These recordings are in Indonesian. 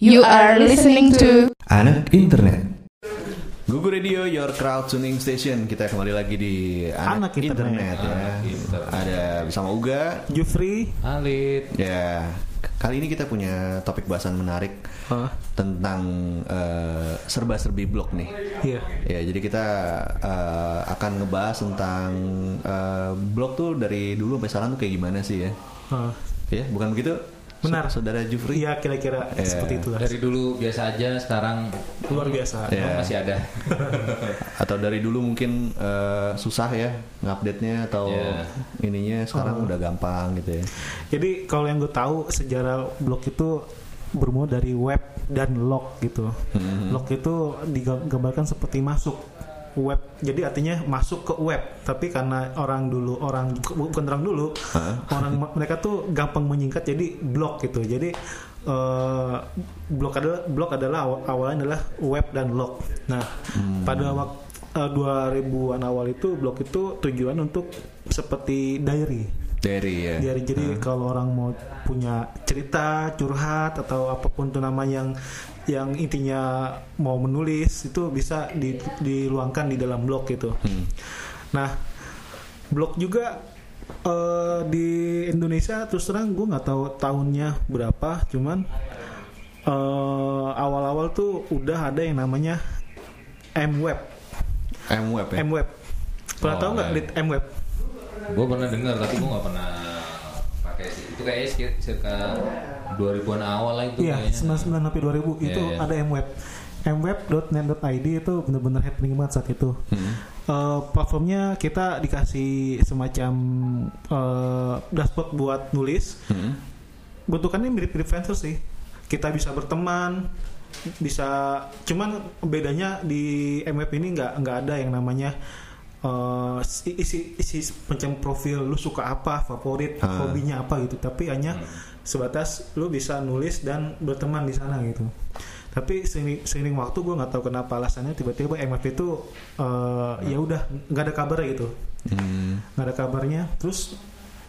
You are listening to Anak Internet. Gugu Radio, your crowd tuning station. Kita kembali lagi di Anak, Anak Internet. ya. Ada bersama Uga. Jufri Alit. Ya, kali ini kita punya topik bahasan menarik tentang eh, serba-serbi blog nih. Iya Ya, jadi kita eh, akan ngebahas tentang eh, blog tuh dari dulu sampai sekarang tuh kayak gimana sih ya? Hah. Ya, bukan begitu? Benar. Saudara Jufri. Iya kira-kira Iya. seperti itulah Dari dulu biasa aja, sekarang Luar biasa Iya. masih ada. atau dari dulu mungkin eh, susah ya ngupdate-nya atau Iya. ininya sekarang udah gampang gitu ya. Jadi kalau yang gue tahu sejarah blog itu bermula dari web dan log gitu Hmm. Log itu digambarkan seperti masuk web. Jadi artinya masuk ke web. Tapi karena orang dulu orang bukan orang dulu orang mereka tuh gampang menyingkat jadi blog gitu. Jadi eh, blog adalah blog adalah awal- awalnya adalah web dan log. Nah pada waktu 2000-an awal itu blog itu tujuan untuk seperti diary. Dari ya. Diary. Jadi kalau orang mau punya cerita, curhat atau apa pun itu nama yang yang intinya mau menulis itu bisa di- diluangkan di dalam blog gitu. Nah, blog juga eh, di Indonesia terus terang gue nggak tahu tahunnya berapa, cuman eh, awal-awal tuh udah ada yang namanya MWeb. MWeb ya. MWeb. Pernah Oh, tahu nggak iya. di MWeb? gue pernah dengar tapi gue nggak pernah pakai sih. Itu kayaknya sekitar circa 2000-an awal lah itu Iya, kayaknya. 99 sampai 2000 Iya, itu iya. ada MWeb. mweb.net.id itu benar-benar happening banget saat itu. Hmm. Eh, platformnya kita dikasih semacam eh, dashboard buat nulis. Hmm. Bentukannya mirip-mirip Friendster sih. Kita bisa berteman, bisa cuman bedanya di MWeb ini nggak nggak ada yang namanya eh, isi isi macam profil lu suka apa, favorit, Ah. hobinya apa gitu. Tapi hanya sebatas lu bisa nulis dan berteman di sana gitu. Tapi seiring, seiring waktu gue nggak tahu kenapa alasannya tiba-tiba MF itu eh, ya udah nggak ada kabar gitu, Hmm. nggak ada kabarnya. Terus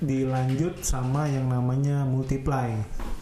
dilanjut sama yang namanya multiply.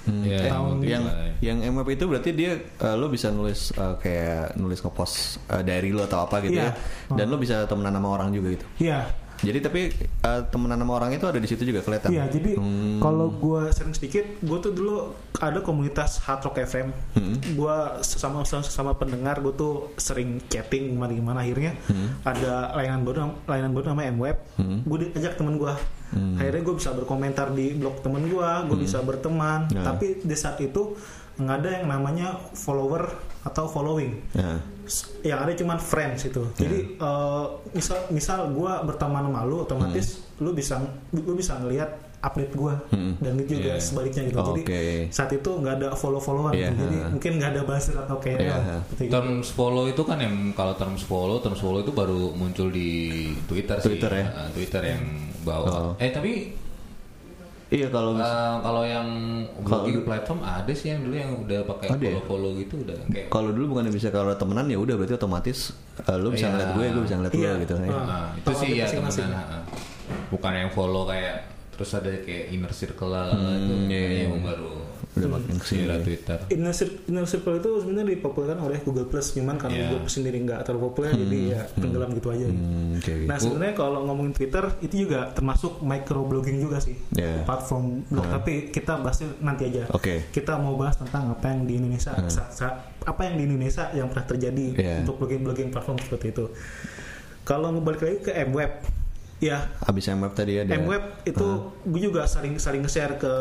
Hmm. Iya, Eh, tahun- yang yang MWeb itu berarti dia eh, lo bisa nulis eh, kayak nulis ngepost eh, diary lo atau apa gitu Iya. ya. Dan lo bisa temenan sama orang juga gitu. Iya, Jadi tapi eh, temenan sama orang itu ada di situ juga kelihatan. iya. Jadi Hmm. kalau gue sering sedikit, gue tuh dulu ada komunitas Hard Rock FM. Hmm. Gue sesama sesama pendengar, gue tuh sering chatting gimana gimana. Akhirnya Hmm. ada layanan baru, layanan baru namanya MWeb. Hmm. Gue diajak temen gue. Hmm. Akhirnya gue bisa berkomentar di blog temen gue, gue bisa berteman. Nah. Tapi di saat itu ada yang namanya follower atau following Ya. yang ada cuman friends itu. Jadi eh, misal misal gue berteman sama lu, otomatis lu bisa lu bisa ngelihat update gue Hmm. dan itu juga Iya. sebaliknya gitu. Jadi Oke. saat itu nggak ada follow followan, Iya. jadi mungkin nggak ada buzzer atau kayak Iya. seperti gitu. Terms follow itu kan yang kalau terms follow, terms follow itu baru muncul di Twitter, sih. Twitter ya? Ah, Twitter yang bawa. Oh. Eh tapi Iya kalau eh, kalau yang du- platform ada sih yang dulu yang udah pakai ya? follow follow gitu udah kayak. kalau dulu bukan bisa kalau temenan ya udah berarti otomatis eh, lo bisa Iya. ngeliat gue, gue bisa ngeliat Iya. lo gitu. ya. Ah. Nah, itu sih ya temenan. ah. Bukan yang follow kayak terus ada kayak inner circle lah Hmm, itu iya, iya. yang baru Udah makin ke sini. era Twitter. Inner Cir- Inner Circle itu sebenarnya dipopulerkan oleh Google Plus, cuman karena Iya. Google Plus sendiri nggak terlalu populer, jadi ya tenggelam gitu aja. gitu. Hmm, oke. Nah sebenarnya kalau ngomongin Twitter itu juga termasuk microblogging juga sih, Iya. platform blog. Hmm. Tapi kita bahasnya nanti aja. Oke. Kita mau bahas tentang apa yang di Indonesia, sa- sa- apa yang di Indonesia yang pernah terjadi Hmm. Iya. untuk blogging-blogging platform seperti itu. Kalau ngebalik lagi ke MWeb, ya Abis MWeb tadi ada. MWeb itu gue juga sering sering nge-share ke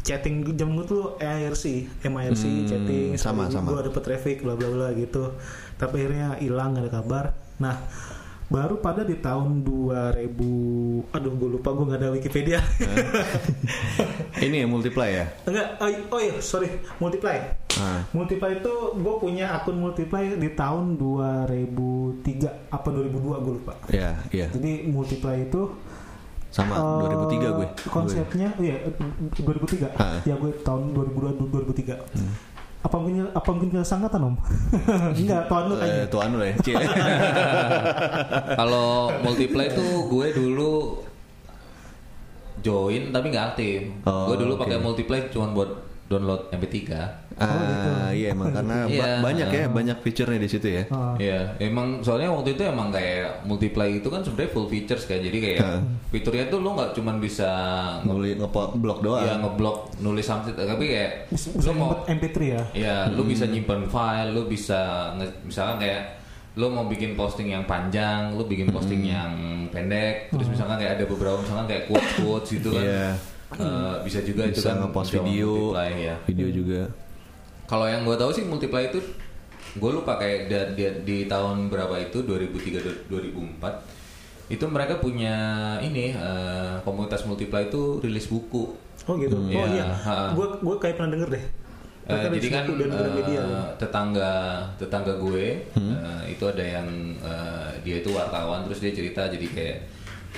chatting jam gue tuh IRC, MIRC Hmm, chatting sama, sama. gue dapet traffic bla bla bla gitu. Tapi akhirnya hilang gak ada kabar. Nah, baru pada di tahun 2000 aduh gue lupa gue nggak ada Wikipedia. Ini ya multiply ya. Enggak, oh, oh iya sorry, multiply. Ah. Multiply itu gue punya akun multiply di tahun 2003 apa 2002 gue lupa. Iya, iya. Jadi multiply itu Sama Eh, 2003 gue. Konsepnya, iya 2003. Ah. Ya gue tahun 2002 2003. Apa mungkin apa mungkin kesangkatan om? Enggak, tahun lu Gue. kayaknya. Eh, tuan lo ya. Cie. Kalau multiply tuh gue dulu join tapi nggak aktif. Oh, gue dulu oke. pakai multiply cuma buat download MP3. Ah, iya emang karena ba- Iya. banyak ya, banyak fiturnya di situ ya. Ah. Iya, emang soalnya waktu itu emang kayak multiply itu kan sebenarnya full features kan. Jadi kayak fiturnya tuh lo nggak cuman bisa nge Nguli ngepot blok doang. ya ngeblok nulis something tapi kayak Bisa lo mau MP3 ya. ya lo bisa nyimpan file, lo bisa misalkan kayak lo mau bikin posting yang panjang, lo bikin posting yang pendek, terus misalkan kayak ada beberapa misalkan kayak quotes quotes gitu kan. Iya. Eh, bisa juga itu Bisa kan ngepost video, multiply, ya. video juga. Kalau yang gue tahu sih multiply itu gue lupa kayak di, di, di tahun berapa itu 2003 2004 itu mereka punya ini eh, komunitas multiply itu rilis buku. Oh gitu. Hmm, oh iya. iya. Gue gue kayak pernah denger deh. Eh, Mereka jadi kan eh, media. tetangga tetangga gue eh, itu ada yang eh, dia itu wartawan terus dia cerita jadi kayak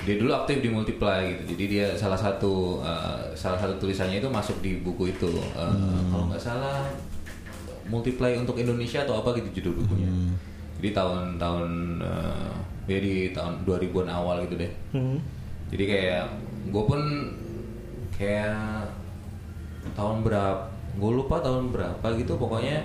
dia dulu aktif di multiply gitu. Jadi dia salah satu eh, salah satu tulisannya itu masuk di buku itu Eh, kalau nggak salah multiply untuk Indonesia atau apa gitu judul bukunya. Jadi tahun-tahun eh, ya di tahun 2000-an awal gitu deh. Hmm. jadi kayak gue pun kayak tahun berapa gue lupa tahun berapa gitu pokoknya.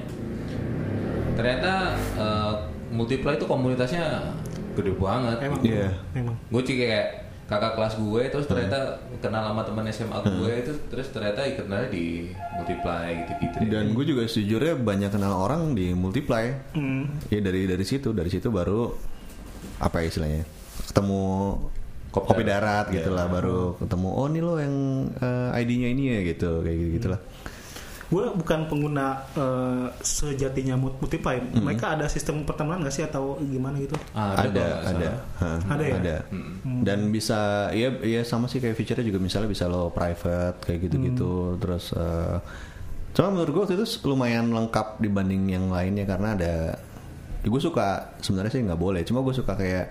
Ternyata eh, multiply itu komunitasnya gede banget Emang. Iya. Emang. gue sih kayak kakak kelas gue terus ternyata kenal sama teman SMA gue Hmm. itu terus ternyata kenalnya di multiply gitu gitu Dan gue juga sejujurnya banyak kenal orang di multiply. Hmm. Ya dari dari situ, dari situ baru apa ya istilahnya? Ketemu Kopi kopi, darat. darat gitu lah baru ketemu oh ini lo yang eh, ID-nya ini ya gitu kayak gitu gitulah. Gue bukan pengguna eh, sejatinya multiply. Mereka ada sistem pertemanan nggak sih? Atau gimana gitu? Ah, ada ada. Hah, Ada ya? ada. Dan bisa ya ya sama sih kayak fiturnya juga. Misalnya bisa lo private kayak gitu gitu terus eh, cuma menurut gue waktu itu lumayan lengkap dibanding yang lainnya. Karena ada ya gue suka sebenarnya sih nggak boleh. Cuma gue suka kayak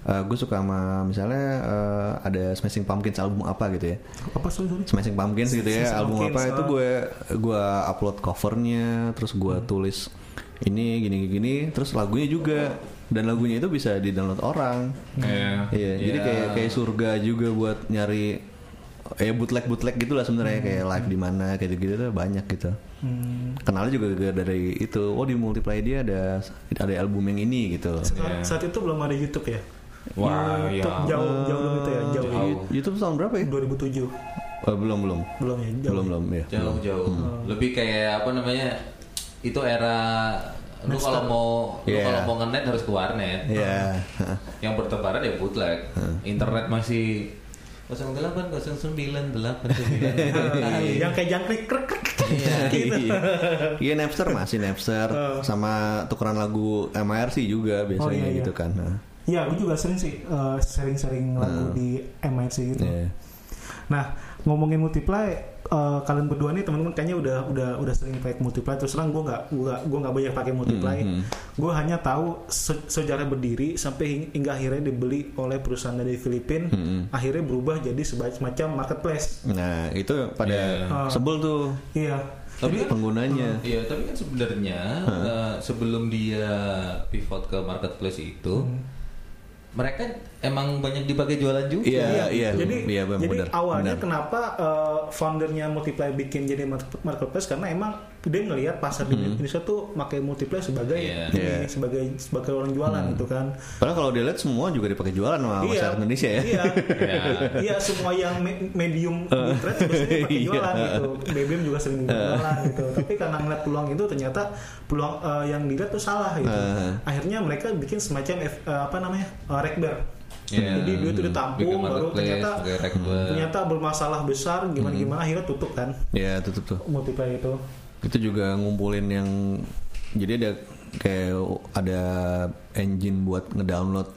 gue suka sama misalnya eh, ada Smashing Pumpkins album apa gitu ya. Apa sorry sorry? Smashing Pumpkins gitu ya Smashing album Pumpkins, apa itu gue gue upload covernya terus gue tulis ini gini gini terus lagunya juga. Dan lagunya itu bisa di download orang. Iya. iya jadi Iya. kayak kayak surga juga buat nyari ya bootleg bootleg gitulah sebenarnya. Kayak live di mana kayak gitu gitu banyak gitu. Hmm. kenalnya juga dari itu. Oh di multiply dia ada ada album yang ini gitu. Saat, saat itu belum ada YouTube ya? Wah, YouTube ya. jauh jauh dulu itu ya, jauh. Jauh. YouTube tahun berapa ya 2007 Oh, belum belum belum ya, jauh. belum belum ya jauh jauh lebih kayak apa namanya itu era lu kalau mau lu Iya. kalau mau ngenet harus ke warnet Iya. yang bertebaran ya bootleg internet masih 08 09 89 yang kayak jangkrik krek krek Iya, gitu. iya Napster masih Napster sama tukeran lagu MIRC juga biasanya Oh, iya, iya. gitu kan. Nah, Iya, gue juga sering sih eh, sering-sering lagu di MIC gitu. iya. Nah, ngomongin multiply, eh, kalian berdua nih teman-teman kayaknya udah udah udah sering pakai multiply. Terus terang gue nggak gue nggak banyak pakai multiply. Hmm, Gue hanya tahu se- sejarah berdiri sampai hing- hingga akhirnya dibeli oleh perusahaan dari Filipina. Hmm, Akhirnya berubah jadi semacam marketplace. Nah, itu pada Iya. sebel tuh Iya. Tapi kan- penggunanya. Iya, tapi kan sebenarnya eh, sebelum dia pivot ke marketplace itu, mereka emang banyak dipakai jualan juga. Iya, iya. Jadi, iya, benar, jadi benar, awalnya benar. kenapa uh, foundernya Multiply bikin jadi market- marketplace karena emang dia ngelihat pasar di Indonesia tuh pakai Multiply sebagai Iya. ini, Hmm. Iya. sebagai sebagai orang jualan gitu kan. Padahal kalau dilihat semua juga dipakai jualan sama masyarakat Indonesia ya. Iya. Iya. Iya, semua yang me- medium internet sering pakai Iya. jualan gitu. BBM juga sering jualan gitu. Tapi karena ngeliat peluang itu ternyata peluang uh, yang dilihat tuh salah gitu. Uh. Akhirnya mereka bikin semacam F- uh, apa namanya? Uh, Rekber. Iya. Jadi duit itu ditampung baru ternyata ternyata bermasalah besar gimana gimana akhirnya tutup kan Iya, tutup tuh. multiply itu. Itu juga ngumpulin yang jadi ada kayak ada engine buat ngedownload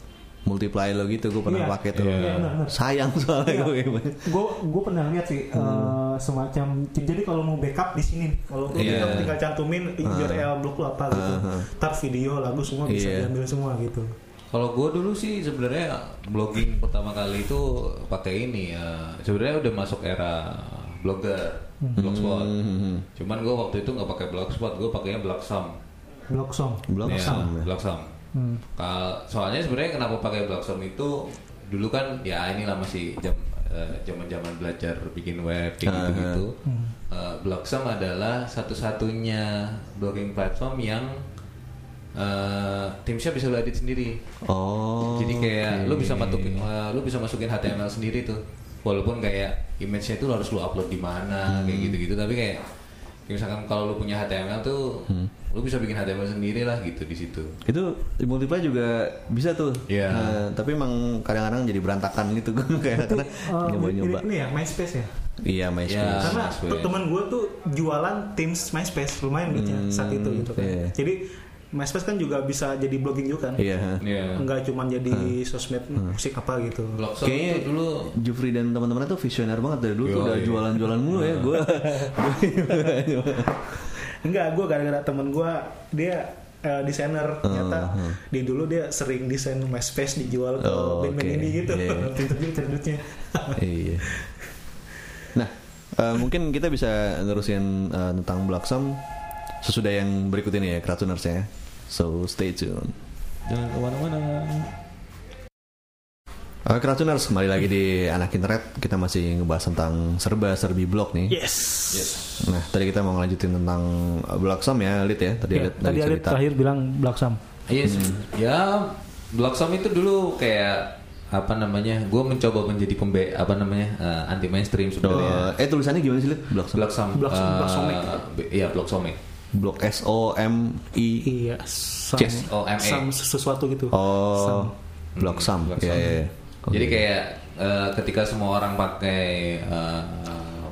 multiply lo gitu gue pernah Iya. pakai tuh. Iya, benar-benar. Sayang soalnya Iya. gue. Gue gue pernah lihat sih eh, semacam jadi kalau mau backup di sini kalau lu Iya. backup tinggal cantumin URL blog lu apa gitu. Uh-huh. Ntar video lagu semua bisa Iya. diambil semua gitu. Kalau gue dulu sih sebenarnya blogging pertama kali itu pakai ini ya. Sebenarnya udah masuk era blogger, blogspot. Hmm. Cuman gue waktu itu nggak pakai blogspot, gue pakainya blogsum. Blog song. Blog Iya, ya. blogsum. Hmm. Soalnya sebenarnya kenapa pakai blogsum itu dulu kan ya inilah masih jam eh, zaman-zaman belajar bikin web kayak Ah, gitu-gitu. Eh, Bloxam adalah satu-satunya blogging platform yang eh Teamsnya bisa lo edit sendiri. Oh. Jadi kayak oke. lu bisa masukin eh, lu bisa masukin HTML sendiri tuh. Walaupun kayak image-nya itu lu harus lu upload di mana kayak gitu-gitu tapi kayak kayak misalkan kalau lu punya HTML tuh lu bisa bikin HTML sendiri lah gitu di situ. itu di multiply juga bisa tuh. Iya. Nah, tapi emang kadang-kadang jadi berantakan gitu kayak karena Eh, nyoba-nyoba. ini, ini ya MySpace ya Iya, MySpace. Iya. karena MySpace. te- teman gue tuh jualan Teams MySpace lumayan duitnya saat itu gitu kan iya. jadi MySpace kan juga bisa jadi blogging juga kan Iya. Iya. enggak cuma jadi sosmed musik apa gitu Kayaknya itu dulu Jufri dan teman-temannya tuh visioner banget dari dulu tuh Yoi. udah jualan-jualan mulu ya. Gue enggak gue gara-gara temen gue dia eh, desainer ternyata Hmm, di dulu dia sering desain MySpace dijual ke Oh, band-band oke. ini gitu Iya. juga cari duitnya iya. Nah, eh, mungkin kita bisa nerusin eh, tentang Bloxam sesudah yang berikut ini ya, Kratuners ya. So stay tune. jangan ke mana-mana. Uh, Kratuners kembali lagi di anak internet kita masih ngebahas tentang serba serbi blog nih. yes, Yes. Nah tadi kita mau ngelanjutin tentang uh, Bloxam ya, Lid ya. Tadi Ya, Lid tadi Alit terakhir bilang Blacksam Yes. Ya Bloxam itu dulu kayak apa namanya? Gue mencoba menjadi pembe apa namanya eh, anti mainstream sebenarnya. Oh, eh tulisannya gimana sih Lid? Bloxam, eh, Bloxome. be- Iya Bloxome. Blok S O M I. iya sam, Yes, oh, MA. sam sesuatu gitu Oh, Bloxam. Hmm, Iya Bloxam. iya. iya. Oke. Jadi kayak eh, ketika semua orang pakai eh,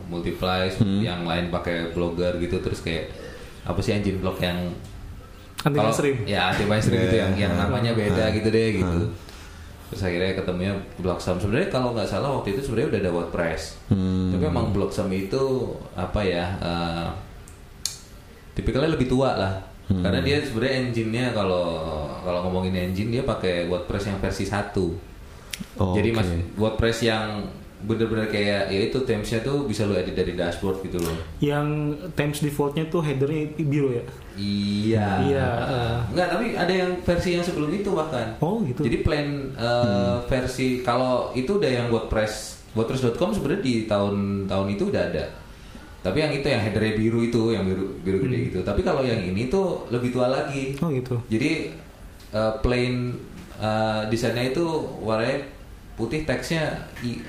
multiply, Hmm. yang lain pakai blogger gitu, terus kayak apa sih engine blog yang anti kalau- mainstream Ya anti mainstream gitu yang yang namanya beda gitu deh gitu. Terus akhirnya ketemunya Bloxam. Sebenarnya kalau nggak salah waktu itu sebenarnya udah ada WordPress. Hmm. Tapi emang Bloxam itu apa ya? eh, tipikalnya lebih tua lah. Hmm. Karena dia sebenarnya engine-nya kalau kalau ngomongin engine dia pakai WordPress yang versi 1. Oh, Jadi oke. mas WordPress yang bener-bener kayak ya itu themesnya tuh bisa lo edit dari dashboard gitu loh. yang Times defaultnya tuh headernya biru ya Iya. Iya, Uh, uh. Enggak, tapi ada yang versi yang sebelum itu bahkan. Oh, gitu. Jadi plain uh, versi kalau itu udah yang WordPress WordPress.com sebenarnya di tahun-tahun itu udah ada. Tapi yang itu yang headernya biru itu, yang biru biru gede gitu. Tapi kalau yang ini tuh lebih tua lagi. oh gitu Jadi uh, plain uh, desainnya itu warnanya putih, teksnya i-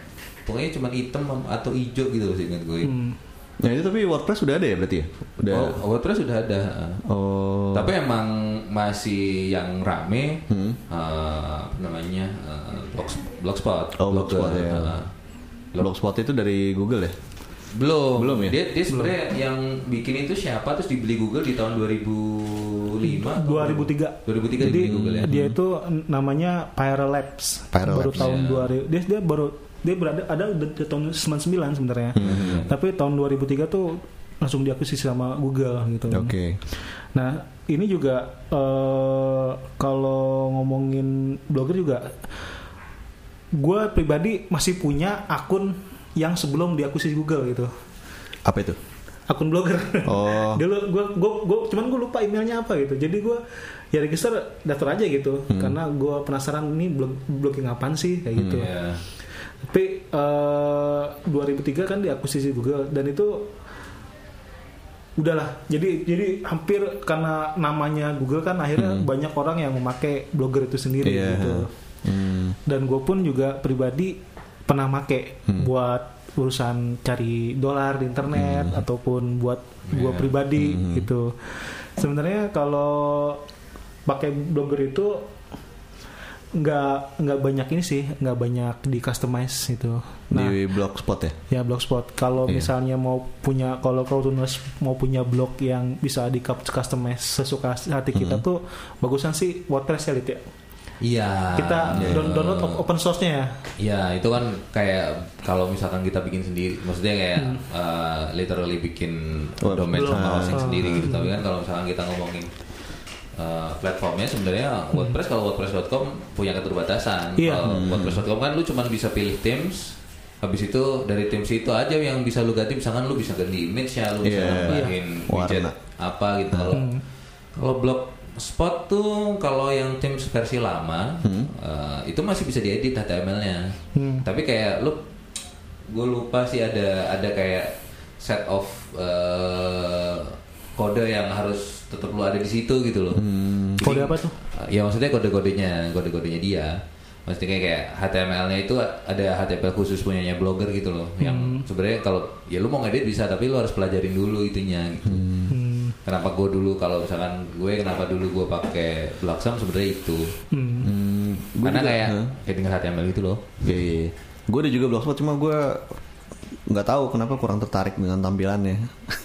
pokoknya cuma hitam atau hijau gitu loh ingat gue. Hmm. Nah itu tapi WordPress udah ada ya berarti ya? Udah. Oh, WordPress sudah ada. Oh. Tapi emang masih yang rame Hmm. eh, apa namanya eh, Blogs- blogspot. Oh, Blogspot ya. eh. Blogspot itu dari Google ya? Belum, Belum ya? Dia, dia sebenarnya yang bikin itu siapa terus dibeli Google di tahun 2005 atau 2003 2003 Jadi dibeli Google ya. dia itu namanya Pyra Labs. Pyra baru Labs, tahun ya. 2000. Dia dia baru dia berada ada udah di tahun 99 sebenarnya. Hmm. Tapi tahun 2003 tuh langsung diakuisisi sama Google gitu. Oke. Nah, ini juga eh, kalau ngomongin blogger juga gue pribadi masih punya akun yang sebelum diakuisisi Google gitu. Apa itu? Akun blogger. Oh. Dulu gue gue gue cuman gue lupa emailnya apa gitu. Jadi gue ya register daftar aja gitu karena gue penasaran ini blog blogging apaan sih kayak gitu. Iya. Tapi eh 2003 kan diakuisisi Google dan itu udahlah. Jadi jadi hampir karena namanya Google kan akhirnya banyak orang yang memakai blogger itu sendiri Iya. gitu. Hmm. Dan gue pun juga pribadi pernah make buat urusan cari dolar di internet ataupun buat gue Iya. pribadi gitu. Sebenarnya kalau pakai blogger itu nggak nggak banyak ini sih nggak banyak di customize itu. Nah, Di Blogspot ya? ya blogspot. Kalau Iya. misalnya mau punya kalau kau tulis mau punya blog yang bisa di customize sesuka hati kita Hmm. tuh bagusan sih WordPress ya Lit, ya. Iya. Kita iya. down- download op- open source-nya ya. Ya itu kan kayak kalau misalkan kita bikin sendiri, maksudnya kayak Hmm. uh, literally bikin Web. domain sama hosting Ah. sendiri gitu. Tapi kan kalau misalkan kita ngomongin uh, platformnya sebenarnya WordPress kalau WordPress.com punya keterbatasan. Iya. Kalau Hmm. WordPress.com kan lu cuma bisa pilih themes. Habis itu dari themes itu aja yang bisa lu ganti. Misalkan lu bisa ganti image-nya, lu bisa Iya. nambahin widget Warna. apa gitu. Kalau Hmm. kalau blogspot tuh kalau yang themes versi lama Hmm. uh, itu masih bisa diedit HTML-nya. Hmm. Tapi kayak lu gue lupa sih ada ada kayak set of eh, kode yang harus tetap lu ada di situ gitu loh. Hmm. Jadi, Kode apa tuh? Ya maksudnya kode-kodenya, kode-kodenya dia. Maksudnya kayak, kayak HTML-nya itu ada HTML khusus punyanya blogger gitu loh. Yang Hmm. sebenarnya kalau ya lu mau ngedit bisa tapi lu harus pelajarin dulu itunya gitu. Hmm. Kenapa gue dulu kalau misalkan gue kenapa dulu gue pakai Blacksam sebenarnya itu. Hmm. Hmm, gua Karena juga- kayak Hah? kayak tinggal HTML gitu loh. Iya, iya. Gue ada juga blogspot cuma gue nggak tahu kenapa kurang tertarik dengan tampilannya.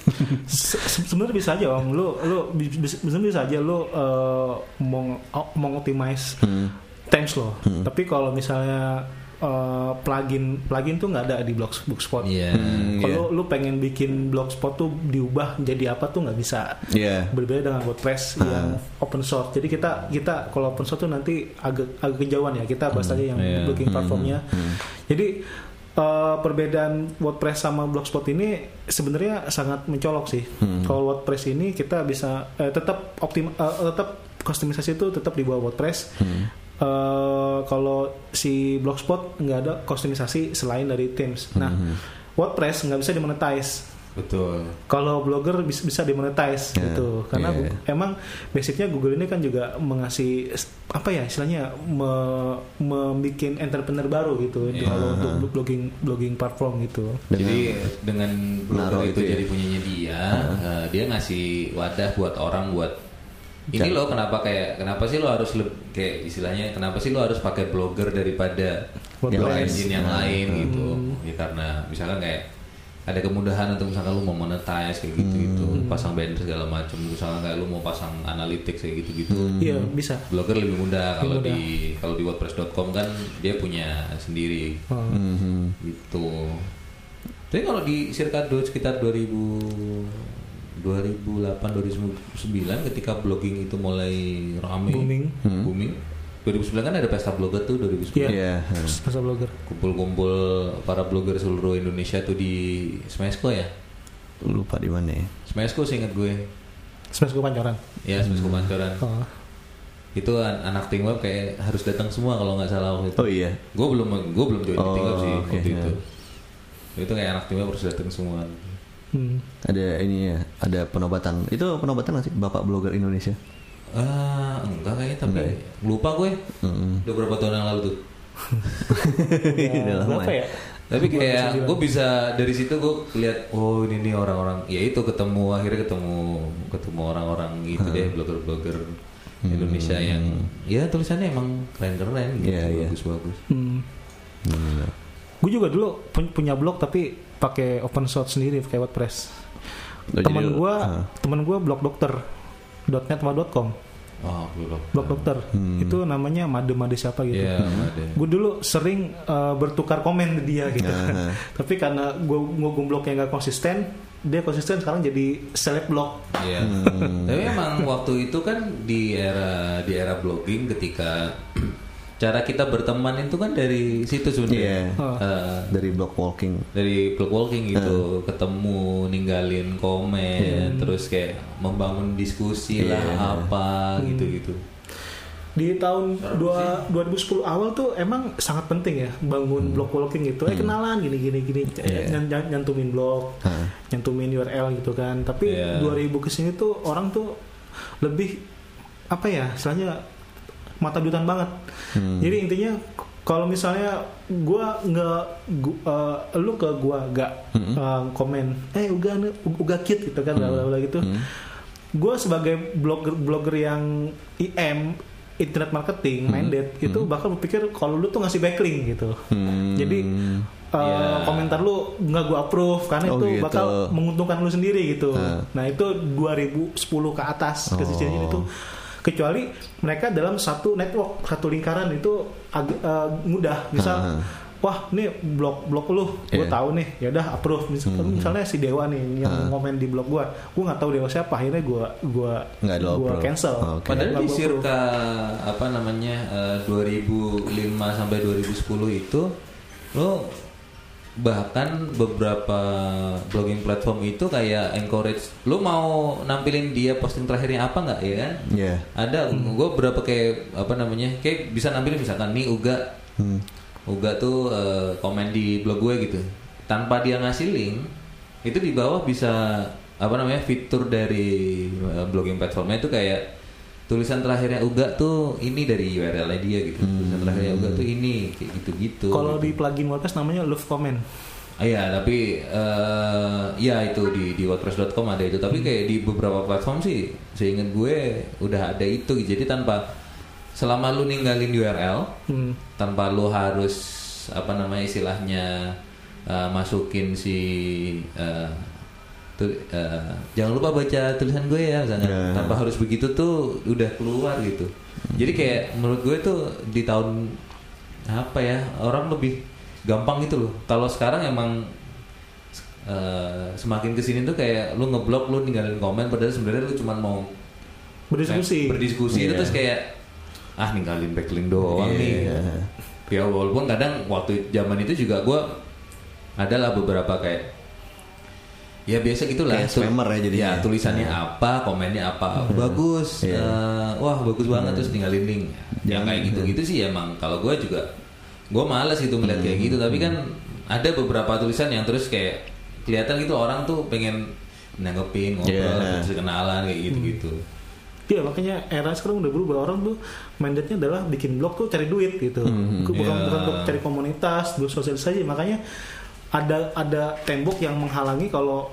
Se- se- sebenarnya bisa aja om lu lu bi- bisa bisa, bisa aja lu eh, mau mau optimize Hmm. themes lo tapi kalau misalnya eh, plugin plugin tuh nggak ada di blog blogspot Iya. Hmm, kalau lu pengen bikin blogspot tuh diubah jadi apa tuh nggak bisa Iya. berbeda dengan WordPress yang open source. Jadi kita kita kalau open source tuh nanti agak agak kejauhan ya. Kita bahas aja yang iya. blogging platformnya. Jadi eh, perbedaan WordPress sama Blogspot ini sebenarnya sangat mencolok sih. Kalau WordPress ini kita bisa eh, tetap optim eh, tetap customisasi itu tetap di bawah WordPress. Eh, kalau si Blogspot nggak ada customisasi selain dari themes. Nah, WordPress nggak bisa dimonetize Betul. kalau blogger bisa bisa dimonetize Ya, gitu karena iya, Gu- emang basicnya Google ini kan juga mengasih apa ya istilahnya me, membikin entrepreneur baru gitu Iya. kalau untuk blogging blogging platform gitu Jadi dengan blogger itu itu ya. jadi punyanya dia, eh, dia ngasih wadah buat orang buat ini loh kenapa kayak kenapa sih lo harus leb- kayak istilahnya kenapa sih lo harus pakai blogger daripada Yang blog lain. engine yang Hmm. lain gitu ya karena misalkan kayak ada kemudahan untuk misalkan lu mau monetize kayak gitu gitu Hmm. pasang banner segala macam misalkan kayak lu mau pasang analytics kayak gitu gitu iya bisa blogger lebih mudah kalau di kalau di wordpress.com kan dia punya sendiri Oh. Mhm. gitu. Tapi kalau di circa do, sekitar 2000 2008 2009 ketika blogging itu mulai rame Booming. booming. 2009 kan ada pesta blogger tuh 2009 Iya. masa blogger. Kumpul-kumpul para blogger seluruh Indonesia tuh di Smesco ya? Lupa di mana ya? Smesco seingat gue. Gue pancoran. Ya Smesco Pancoran. Oh. itu an- anak tim web kayak harus datang semua kalau nggak salah waktu itu. Oh iya. gue belum gue belum join di tim web Oh, sih oke, waktu ya. itu itu kayak anak tim web harus datang semua Hmm. Ada ini ya, ada penobatan. Itu penobatan nggak sih Bapak blogger Indonesia? Ah, enggak kayaknya tapi Enggak ya? lupa gue. Mm-mm. Udah berapa tahun yang lalu tuh. Ya, berapa ya? ya Tapi kayak 2009. gue bisa dari situ gue lihat oh ini nih orang-orang ya itu ketemu akhirnya ketemu ketemu orang-orang gitu deh blogger-blogger Indonesia yang ya tulisannya emang keren-keren gitu, Iya, iya. bagus-bagus. hmm. Bener. gue juga dulu pu- punya blog tapi pakai open source sendiri pakai WordPress Oh, teman jadi- gue ah. teman gue blog dokter .net sama .com Oh, blog. blog dokter Hmm. itu namanya made made siapa gitu Iya, ada. gue dulu sering uh, bertukar komen di dia gitu Aha. tapi karena gue gue blognya nggak konsisten dia konsisten sekarang jadi seleb blog Iya. Hmm. Tapi emang waktu itu kan di era di era blogging ketika cara kita berteman itu kan dari situ sebenarnya. Iya. Oh. Eh, Dari blog walking. dari blog walking gitu, ketemu, ninggalin komen, terus kayak membangun diskusi lah Iya. apa gitu-gitu. di tahun dua, 2010 awal tuh emang sangat penting ya bangun blog walking gitu eh kenalan gini gini gini Iya. Nyan- nyan- nyantumin blog Hah. nyantumin URL gitu kan tapi Iya. 2000 ke sini tuh orang tuh lebih apa ya istilahnya mata duitan banget Hmm. jadi intinya kalau misalnya gua nggak eh, lu ke gua nggak Hmm. eh, komen eh uga uga kit gitu kan bla bla gitu Hmm. gue sebagai blogger blogger yang IM internet marketing minded itu bakal berpikir kalau lu tuh ngasih backlink gitu Hmm. jadi uh, Ya. komentar lu nggak gue approve karena Oh, itu gitu. bakal menguntungkan lu sendiri gitu Ah. nah itu 2010 ke atas Oh. kejadian itu kecuali mereka dalam satu network satu lingkaran itu agak uh, mudah misal Ah. wah nih blog blog lu gue Iya. tahu nih ya udah approve Mis- Hmm. misalnya si Dewa nih yang Ah. komen di blog gue gue nggak tahu Dewa siapa akhirnya gue gue gue cancel Oh, oke. Padahal di circa apa namanya eh, 2005 sampai 2010 itu lo bahkan beberapa blogging platform itu kayak encourage lo mau nampilin dia posting terakhirnya apa nggak ya kan? Iya. Ada gue berapa kayak apa namanya kayak bisa nampilin misalkan nih Uga Hmm. Uga tuh eh, komen di blog gue gitu. tanpa dia ngasih link itu di bawah bisa apa namanya fitur dari uh, blogging platformnya itu kayak tulisan terakhirnya Uga tuh ini dari URL-nya dia gitu tulisan terakhirnya Uga tuh ini kayak gitu-gitu Kalau gitu. di plugin WordPress namanya love comment. Ah, Iya, tapi eh ya itu di di wordpress.com ada itu. Tapi kayak di beberapa platform sih, seingat gue udah ada itu. Jadi tanpa selama lu ninggalin URL, Hmm. tanpa lu harus apa namanya istilahnya eh, masukin si eh, tu- eh, jangan lupa baca tulisan gue ya, misalnya. Ya. tanpa harus begitu tuh udah keluar gitu. Jadi kayak menurut gue tuh di tahun apa ya orang lebih gampang gitu loh. Kalau sekarang emang eh, semakin ke sini tuh kayak lu ngeblok lu ninggalin komen padahal sebenarnya lu cuma mau Berdiskusi. berdiskusi itu Iya. terus kayak ah ninggalin backlink doang nih Iya. ya walaupun kadang waktu zaman itu juga gue adalah beberapa kayak ya biasa gitulah. Kayak spammer ya jadinya. ya tulisannya apa komennya apa. Bagus Iya. eh, wah bagus banget. Terus tinggalin link. Ya kayak gitu. gitu sih emang. Kalau gue juga gue males gitu melihat kayak gitu. Tapi kan ada beberapa tulisan yang terus kayak kelihatan gitu orang tuh pengen nanggepin ngobrol Iya. terus kenalan kayak gitu gitu Iya makanya era sekarang udah berubah. Orang tuh mandate-nya adalah bikin blog tuh cari duit gitu. Hmm, bukan iya. bukan untuk cari komunitas, bersosialisasi. Makanya ada ada tembok yang menghalangi kalau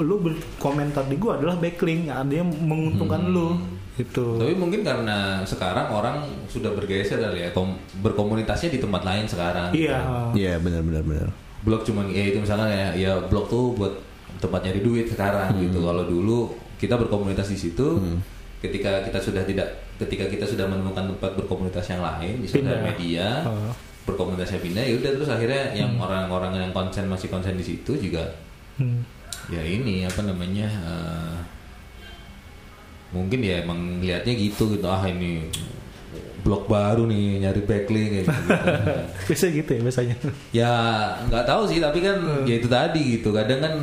lu berkomentar di gua adalah backlink, ada yang menguntungkan lu gitu. Tapi mungkin karena sekarang orang sudah bergeser kali ya, kom- berkomunitasnya di tempat lain sekarang. Iya. Iya benar benar benar. Blog cuma ya itu misalnya ya, ya blog tuh buat tempat nyari duit sekarang gitu. Kalau dulu kita berkomunitas di situ, ketika kita sudah tidak, ketika kita sudah menemukan tempat berkomunitas yang lain, misalnya Pindah. media, Oh. Berkomunitasnya pindah, ya udah terus akhirnya yang orang-orang yang konsen masih konsen di situ juga Hmm. ya ini apa namanya eh, mungkin ya emang lihatnya gitu gitu ah ini blog baru nih nyari backlink gitu, Biasa gitu ya biasanya. ya nggak tahu sih tapi kan ya itu tadi gitu kadang kan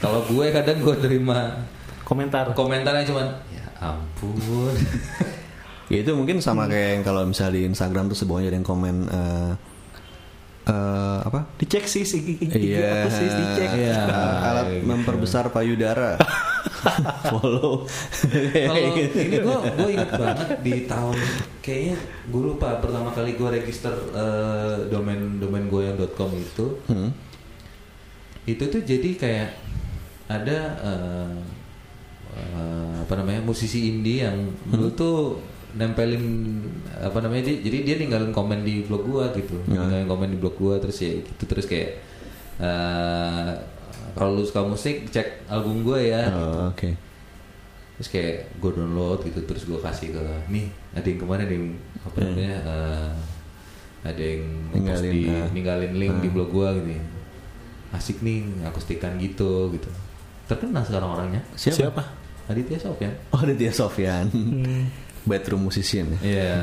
kalau gue kadang gue terima Komentar. komentarnya cuman ya ampun Ya itu mungkin sama kayak yang kalau misalnya di Instagram tuh semuanya ada yang komen eh eh, apa? Dicek sih Iya. aku sih dicek. Iya. Alat memperbesar payudara. Follow. Kalau ini gue gue ingat banget di tahun kayaknya gue lupa pertama kali gue register eh, domain domain gue yang .com itu Hmm. itu tuh jadi kayak ada eh, eh, apa namanya musisi indie yang dulu tuh nempelin apa namanya dia, jadi dia ninggalin komen di blog gua gitu Ya. ninggalin komen di blog gua terus ya gitu terus kayak eh, kalau lu suka musik cek album gua ya Oh, Oke. terus kayak gue download gitu terus gue kasih ke nih ada yang kemarin yang apa Hmm. namanya eh, ada yang Ninggalin, ninggalin, di, ah. ninggalin link di Ah. blog gue gitu asik nih akustikan gitu gitu terkenal sekarang orangnya Siapa? Siapa? Aditya Sofyan Oh, Aditya Sofyan. Hmm. Bedroom musician ya. iya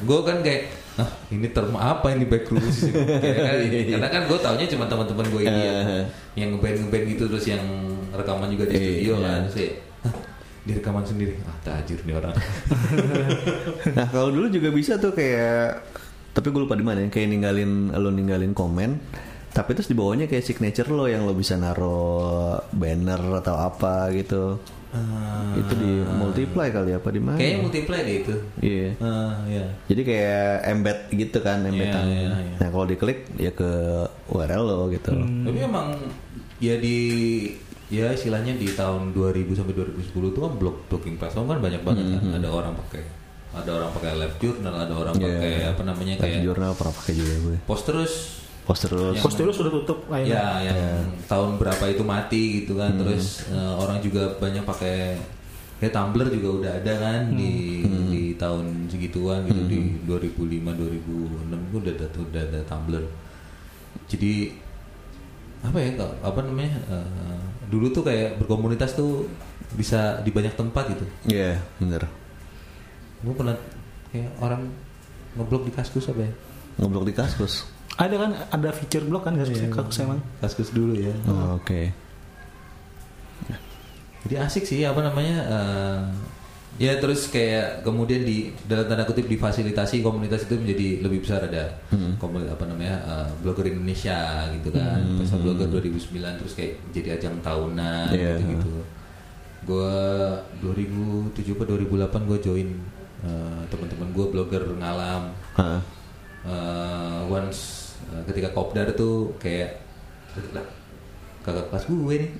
gue kan kayak ah ini term apa ini backroom musician?" Kan, karena kan gue taunya cuma teman-teman gue ini yang, Eh. yang ngeband ngeband gitu terus yang rekaman juga di Iya. studio kan terus kayak, "Hah, di rekaman sendiri ah tajir nih orang Nah kalau dulu juga bisa tuh kayak tapi gue lupa di mana ya, kayak ninggalin lo ninggalin komen tapi terus di bawahnya kayak signature lo yang lo bisa naro banner atau apa gitu itu di multiply kali apa di mana Kayaknya multiply deh itu. iya Ah, ya. jadi kayak embed gitu kan embedan Iya, iya, iya. nah kalau diklik ya ke URL lo gitu Tapi emang ya di ya istilahnya di tahun 2000 sampai 2010 tuh kan blog blogging platform kan banyak banget kan. Ada orang pakai ada orang pakai live journal, ada orang Iya. pakai apa namanya Live kayak jurnal pernah pakai juga gue post terus poster terus. Yang- Post dulu sudah tutup kayaknya. ya yang tahun berapa itu mati gitu kan. Terus eh, orang juga banyak pakai kayak Tumblr juga udah ada kan di di tahun segituan gitu di 2005 2006 itu udah ada udah ada Tumblr jadi apa ya Kak, apa namanya eh, dulu tuh kayak berkomunitas tuh bisa di banyak tempat gitu. Iya bener. Gue pernah kayak orang ngeblok di kaskus apa ya? Ngeblok di kaskus Ada kan ada feature blog kan Iya. kasus kasus emang. kaskus dulu ya Oh, oke Jadi asik sih apa namanya eh, Ya terus kayak kemudian di dalam tanda kutip difasilitasi komunitas itu menjadi lebih besar ada Hmm. komunitas apa namanya uh, blogger Indonesia gitu kan Pesta blogger 2009 terus kayak jadi ajang tahunan Iya. gitu gitu. Gue 2007 atau 2008 gue join uh, teman-teman gue blogger ngalam. Hah. Uh, once uh, ketika kopdar tuh kayak kakak kelas gue nih.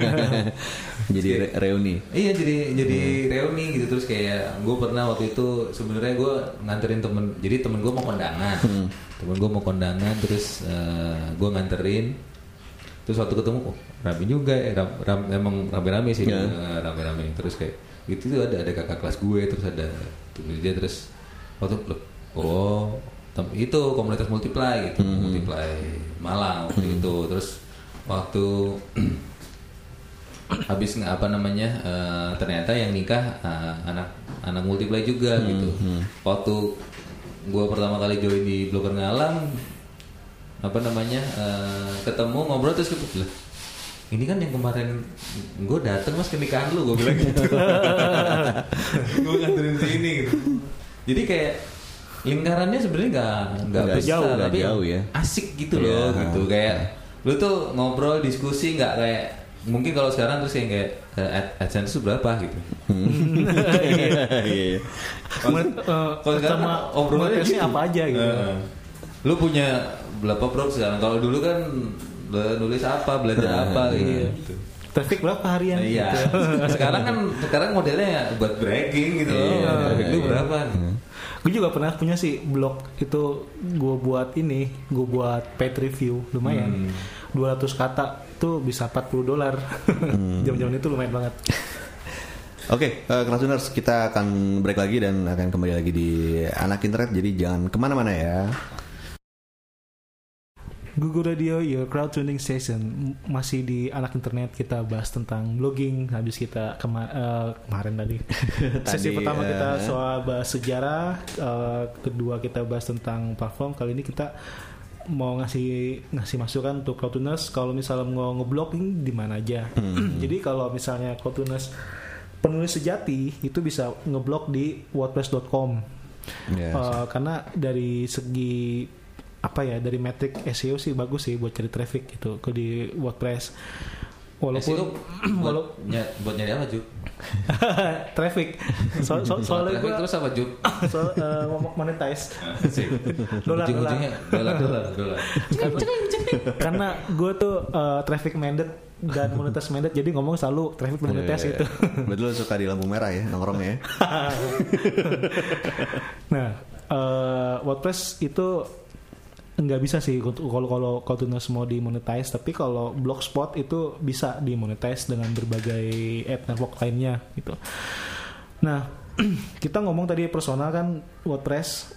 Jadi re- reuni. Iya jadi jadi reuni gitu. Terus kayak gue pernah waktu itu sebenarnya gue nganterin temen jadi temen gue mau kondangan. Temen gue mau kondangan terus gue nganterin. Terus waktu ketemu oh rame juga ya ram, ram- emang rame-rame sih Iya. eh, rame-rame. Terus kayak gitu tuh ada ada kakak kelas gue terus ada terus dia terus waktu loh oh itu komunitas multiply gitu. Multiply Malang waktu itu. Terus waktu habis apa namanya eh, ternyata yang nikah eh, anak anak multiply juga gitu. waktu gue pertama kali join di blogger ngalam apa namanya eh, ketemu ngobrol terus gitu lah ini kan yang kemarin gue dateng mas ke nikahan lu gue bilang gitu. Gue nganterin sini gitu. Jadi kayak lingkarannya sebenarnya nggak nggak besar jauh, tapi jauh ya. asik gitu loh Iya. gitu kayak lu tuh ngobrol diskusi nggak kayak mungkin kalau sekarang terus yang kayak eh, ad- AdSense itu berapa gitu Iya. Men- eh, Kalau sekarang sama obrolannya gitu. apa aja gitu Heeh. lu punya berapa bro sekarang kalau dulu kan nulis apa belajar apa gitu traffic berapa harian Iya. gitu. sekarang kan sekarang modelnya buat bragging gitu loh. Iya, lu iya. berapa? Gue juga pernah punya sih blog itu gue buat ini gue buat paid review lumayan 200 kata tuh bisa 40 dolar jam-jam itu lumayan banget Oke, eh, Krasuners, kita akan break lagi dan akan kembali lagi di anak internet. Jadi jangan ke mana-mana ya. Google Radio Your Crowd Tuning Station masih di anak internet kita bahas tentang blogging. Habis kita kema- eh, kemarin tadi. Sesi Tadi, pertama eh, kita soal bahas sejarah eh, kedua kita bahas tentang platform. Kali ini kita mau ngasih ngasih masukan untuk Crowdtuners kalau misalnya mau ngeblogging di mana aja? Jadi kalau misalnya Crowdtuners penulis sejati itu bisa ngeblog di wordpress.com Ya. Uh, karena dari segi apa ya dari metrik SEO sih bagus sih buat cari traffic gitu ke di WordPress walaupun SEO buat, ny- buat nyari apa Ju? traffic so, so, soalnya Traffic gue terus apa Ju? so, uh, ngomong monetize Sih. Dolar, dolar dolar dolar. karena gue tuh uh, traffic minded dan monetas minded jadi ngomong selalu traffic monetas Iya, itu Betul suka di lampu merah ya nongkrongnya. ya. Nah, eh, WordPress itu nggak bisa sih kalau kalau tunas mau dimonetize, tapi kalau Blogspot itu bisa dimonetize dengan berbagai ad network lainnya gitu. Nah, kita ngomong tadi personal kan WordPress.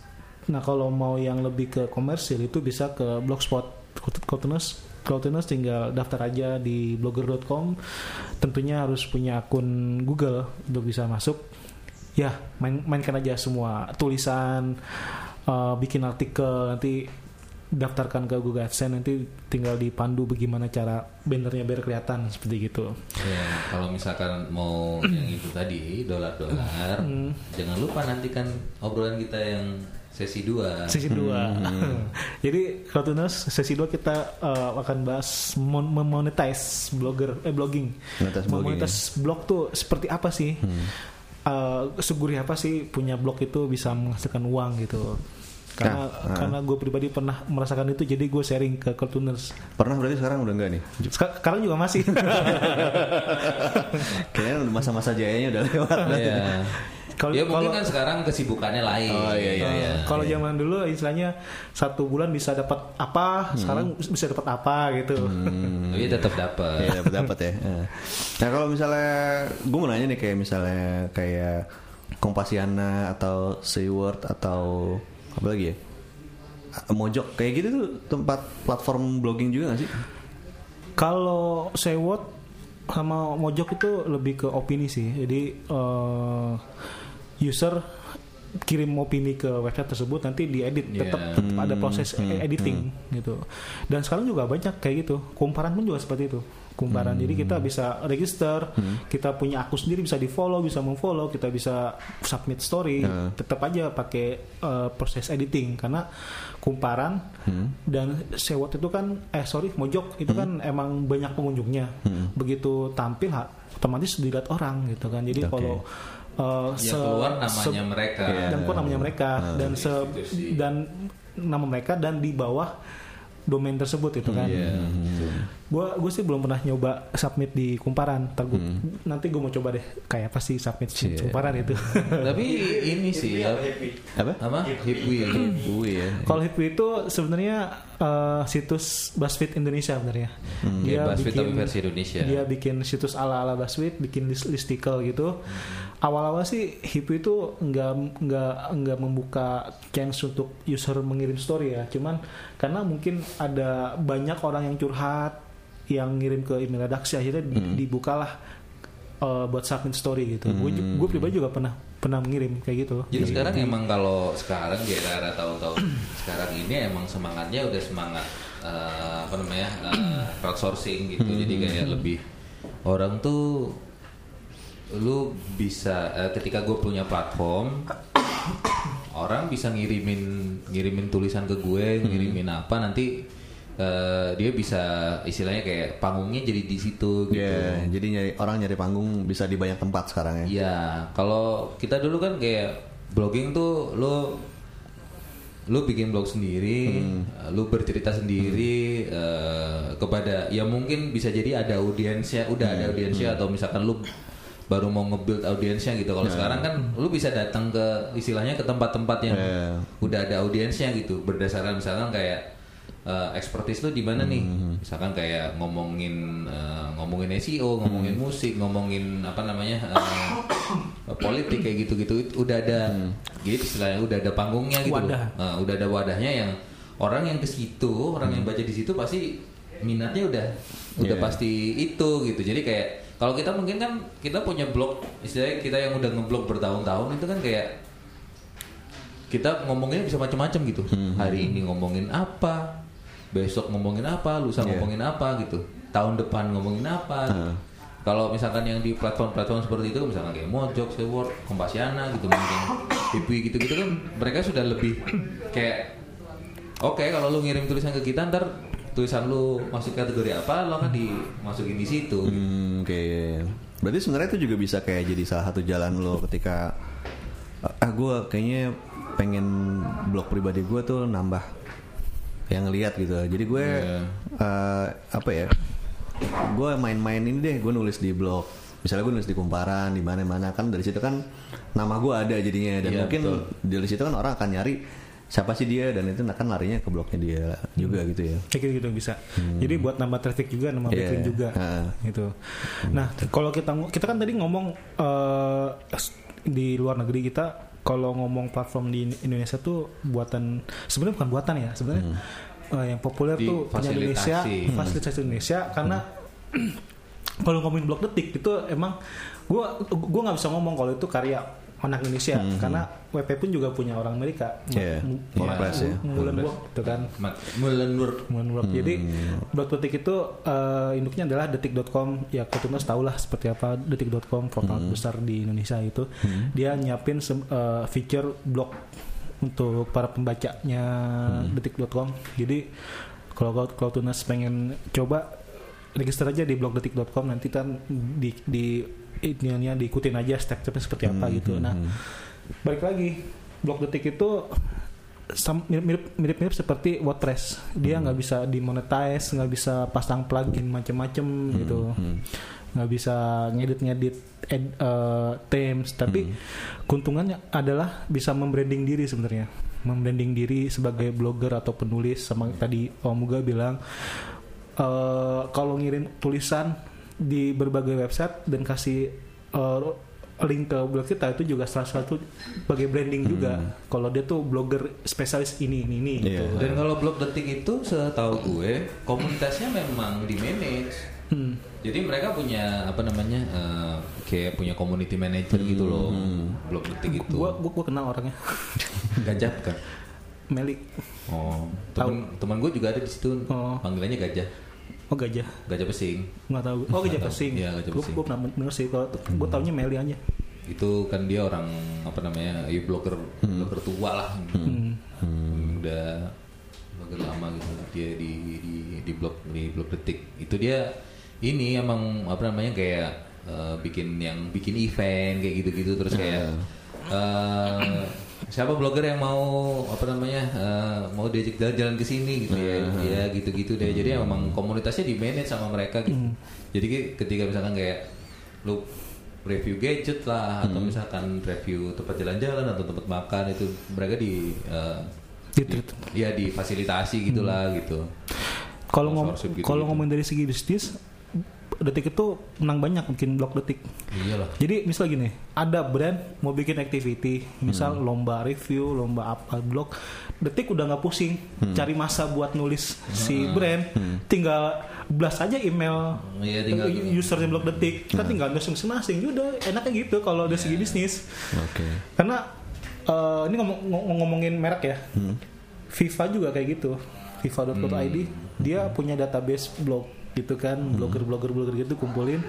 Nah, kalau mau yang lebih ke komersil itu bisa ke Blogspot. Cloudtuners Cloudtuners tinggal daftar aja di blogger.com. Tentunya harus punya akun Google untuk bisa masuk ya main mainkan aja semua tulisan uh, bikin artikel nanti daftarkan ke Google AdSense nanti tinggal dipandu bagaimana cara bannernya biar kelihatan seperti gitu. Ya, kalau misalkan mau yang itu tadi dolar-dolar, jangan lupa nantikan obrolan kita yang sesi 2 sesi 2 jadi Cloudtuners sesi 2 kita uh, akan bahas mon- memonetize blogger eh blogging. Monetize blogging, memonetize blog tuh seperti apa sih? Uh, segurih apa sih punya blog itu bisa menghasilkan uang gitu karena Nah, karena gue pribadi pernah merasakan itu jadi gue sharing ke Cloudtuners Pernah berarti sekarang udah enggak nih? Sek- sekarang juga masih Kayaknya masa-masa jayanya udah lewat. Iya. Kalau- ya mungkin kalau- kan sekarang kesibukannya lain. Oh, iya, iya, iya. Uh, kalau zaman dulu istilahnya satu bulan bisa dapat apa, sekarang bisa dapat apa gitu. Hmm. Iya tetap dapat. Iya dapat dapat ya. Eh. Nah kalau misalnya gue mau nanya nih kayak misalnya kayak Kompasiana atau Seaword atau apa lagi ya? Mojok kayak gitu tuh tempat platform blogging juga gak sih? Kalau Sewot sama Mojok itu lebih ke opini sih. Jadi eh, user kirim opini ke website tersebut nanti diedit Iya. tetap tetap ada proses editing gitu. Dan sekarang juga banyak kayak gitu. Kumparan pun juga seperti itu. Kumparan. Jadi Hmm. kita bisa register, kita punya akun sendiri bisa di follow, bisa memfollow, kita bisa submit story. Hmm. Tetap aja pakai uh, proses editing karena kumparan Hmm. dan sewot itu kan eh sorry mojok itu kan emang banyak pengunjungnya. Hmm. Begitu tampil ha, otomatis dilihat orang gitu kan. Jadi Oke. kalau uh, Ya se- keluar namanya se- mereka. Dan keluar namanya mereka dan se dan nama mereka dan di bawah domain tersebut itu kan. Iya. Gua gue sih belum pernah nyoba submit di kumparan. Ntar gua- Hmm. nanti gue mau coba deh kayak apa sih submit di Iya. kumparan itu. Tapi ini sih ya, Apa? apa? Hipwi. Ya. Kalau Hipwi itu sebenarnya eh, situs BuzzFeed Indonesia sebenarnya. Hmm. Ya, BuzzFeed tapi versi Indonesia. Dia bikin situs ala-ala BuzzFeed, bikin list listicle gitu. Awal-awal sih Hipwi itu nggak nggak nggak membuka chance untuk user mengirim story ya. Cuman karena mungkin ada banyak orang yang curhat yang ngirim ke email redaksi akhirnya Hmm. dibukalah eh, buat submit story gitu. Gue Hmm. gue pribadi juga pernah pernah mengirim kayak gitu. Jadi sekarang emang kalau sekarang di era tahun-tahun sekarang ini emang semangatnya udah semangat eh, apa namanya eh, crowdsourcing gitu. Jadi kayak lebih orang tuh lu bisa eh, ketika gue punya platform orang bisa ngirimin ngirimin tulisan ke gue ngirimin apa nanti eh, dia bisa istilahnya kayak panggungnya jadi di situ gitu. Ya, jadi nyari orang nyari panggung bisa di banyak tempat sekarang ya. Iya, kalau kita dulu kan kayak blogging tuh lo lu bikin blog sendiri, uh, lu bercerita sendiri uh, kepada ya mungkin bisa jadi ada audiensnya, udah ada audiensnya atau misalkan lu baru mau nge-build audiensnya gitu. Kalau sekarang kan lu bisa datang ke istilahnya ke tempat-tempat yang Iya. udah ada audiensnya gitu berdasarkan misalkan kayak uh, expertise lu di mana nih misalkan kayak ngomongin uh, ngomongin SEO ngomongin musik ngomongin apa namanya uh, politik kayak gitu-gitu itu udah ada gitu istilahnya udah ada panggungnya gitu. Wadah. Uh, udah ada wadahnya yang orang yang ke situ orang yang baca di situ pasti minatnya udah udah Yeah. pasti itu gitu jadi kayak kalau kita mungkin kan kita punya blog istilahnya kita yang udah ngeblog bertahun-tahun itu kan kayak kita ngomongnya bisa macam-macam gitu. Hmm. Hari ini ngomongin apa, besok ngomongin apa, lusa Iya. ngomongin apa gitu. Tahun depan ngomongin apa. gitu. Hmm. Kalau misalkan yang di platform-platform seperti itu misalkan kayak Mojok, Seword, Kompasiana gitu mungkin Pipi gitu-gitu kan mereka sudah lebih kayak oke kalau lu ngirim tulisan ke kita ntar tulisan lu masuk kategori apa lo akan dimasukin di situ. Hmm, oke. Berarti sebenarnya itu juga bisa kayak jadi salah satu jalan lo ketika ah gue kayaknya pengen blog pribadi gue tuh nambah yang ngeliat gitu. Jadi gue Iya. eh, apa ya? Gue main-main ini deh, gue nulis di blog. Misalnya gue nulis di kumparan di mana-mana kan dari situ kan nama gue ada jadinya dan Iya, mungkin betul. dari situ kan orang akan nyari siapa sih dia dan itu akan larinya ke blognya dia juga gitu ya. Kayak gitu, gitu bisa. Jadi buat nambah traffic juga, nambah Iya. backlink juga, Heeh. gitu. Nah, kalau kita kita kan tadi ngomong eh, di luar negeri kita, kalau ngomong platform di Indonesia tuh buatan sebenarnya bukan buatan ya, sebenarnya eh, yang populer Di tuh punya Indonesia, fasilitasi. fasilitas Indonesia karena kalau ngomongin blog detik itu emang gua gua nggak bisa ngomong kalau itu karya anak Indonesia karena WP pun juga punya orang Amerika. Work gitu kan. Jadi Hmm. blog detik itu eh, induknya adalah detik.com ya Kotunas tahu lah seperti apa detik.com portal Hmm. besar di Indonesia itu. Dia nyiapin eh, feature blog untuk para pembacanya Hmm. detik.com. Jadi kalau kalau kalau Tunas pengen coba register aja di blogdetik.com nanti kan di di ininya diikutin aja step-stepnya seperti apa Hmm, gitu. Nah, balik lagi blog detik itu sam- mirip mirip mirip seperti WordPress. Dia nggak bisa dimonetize nggak bisa pasang plugin macem-macem gitu. nggak bisa ngedit-ngedit ed- eh, themes tapi keuntungannya adalah bisa membranding diri sebenarnya. Membranding diri sebagai blogger atau penulis sama tadi Om Muga bilang eh, kalau ngirim tulisan di berbagai website dan kasih eh, link ke blog kita itu juga salah satu sebagai branding juga kalau dia tuh blogger spesialis ini ini ini gitu. Iya. Dan kalau blog detik itu setahu gue komunitasnya memang di manage. Hmm. Jadi mereka punya apa namanya eh, kayak punya community manager gitu loh blog detik itu. Gua, gua gua kenal orangnya Gajah kan? Melik Oh, temen teman gue juga ada di situ. Oh. Panggilannya gajah. Oh gajah. Gajah Pesing. Nggak tahu. Oh gajah Nggak pesing. Iya, gajah Gue pesing. gue pernah denger sih. Kalau gue taunya Meli aja. Itu kan dia orang apa namanya? Ya blogger blogger tua lah. Hmm. Hmm, Udah blogger lama gitu. Dia di di di blog di blog detik. Itu dia ini emang apa namanya kayak eh, bikin yang bikin event kayak gitu-gitu terus kayak eh, siapa blogger yang mau apa namanya eh, mau diajak jalan-jalan ke sini gitu ya? Ya gitu-gitu deh. Jadi emang komunitasnya di manage sama mereka gitu. Jadi ki- ketika misalkan kayak lu review gadget lah atau misalkan review tempat jalan-jalan atau tempat makan itu mereka di Di-treat. di- ya difasilitasi gitulah gitu. Kalau ngom gitu-gitu. kalau ngomong dari segi bisnis, detik itu menang banyak bikin blog detik. iyalah Jadi misal gini, ada brand mau bikin activity, misal Hmm. lomba review, lomba apa blog, detik udah nggak pusing Hmm. cari masa buat nulis si brand, tinggal blast aja email Iya, tinggal- Hmm. usernya blog detik, kita tinggal nulis masing-masing, udah enaknya gitu kalau ada Iya. segi bisnis. Oke. Karena eh, ini ngomong, ngom- ngomongin merek ya, FIFA juga kayak gitu, FIFA.id dia punya database blog gitu kan, blogger-blogger blogger gitu kumpulin.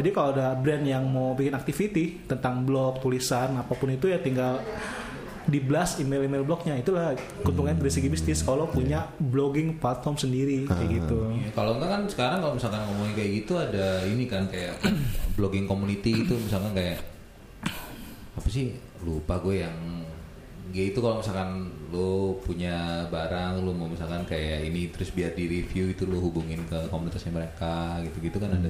Jadi kalau ada brand yang mau bikin activity tentang blog, tulisan apa pun itu ya tinggal di blast email-email blognya itulah keuntungannya dari segi bisnis kalau punya blogging platform sendiri kayak gitu. Ya, kalau enggak kan sekarang kalau misalkan ngomongin kayak gitu ada ini kan kayak blogging community itu misalkan kayak apa sih lupa gue yang ya itu kalau misalkan lo punya barang lo mau misalkan kayak ini terus biar di review itu lo hubungin ke komunitasnya mereka gitu-gitu kan ada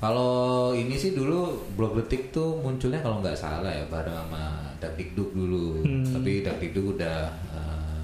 kalau ini sih dulu blog detik tuh munculnya kalau nggak salah ya bareng sama Dakdikduk dulu tapi Dakdikduk udah eh,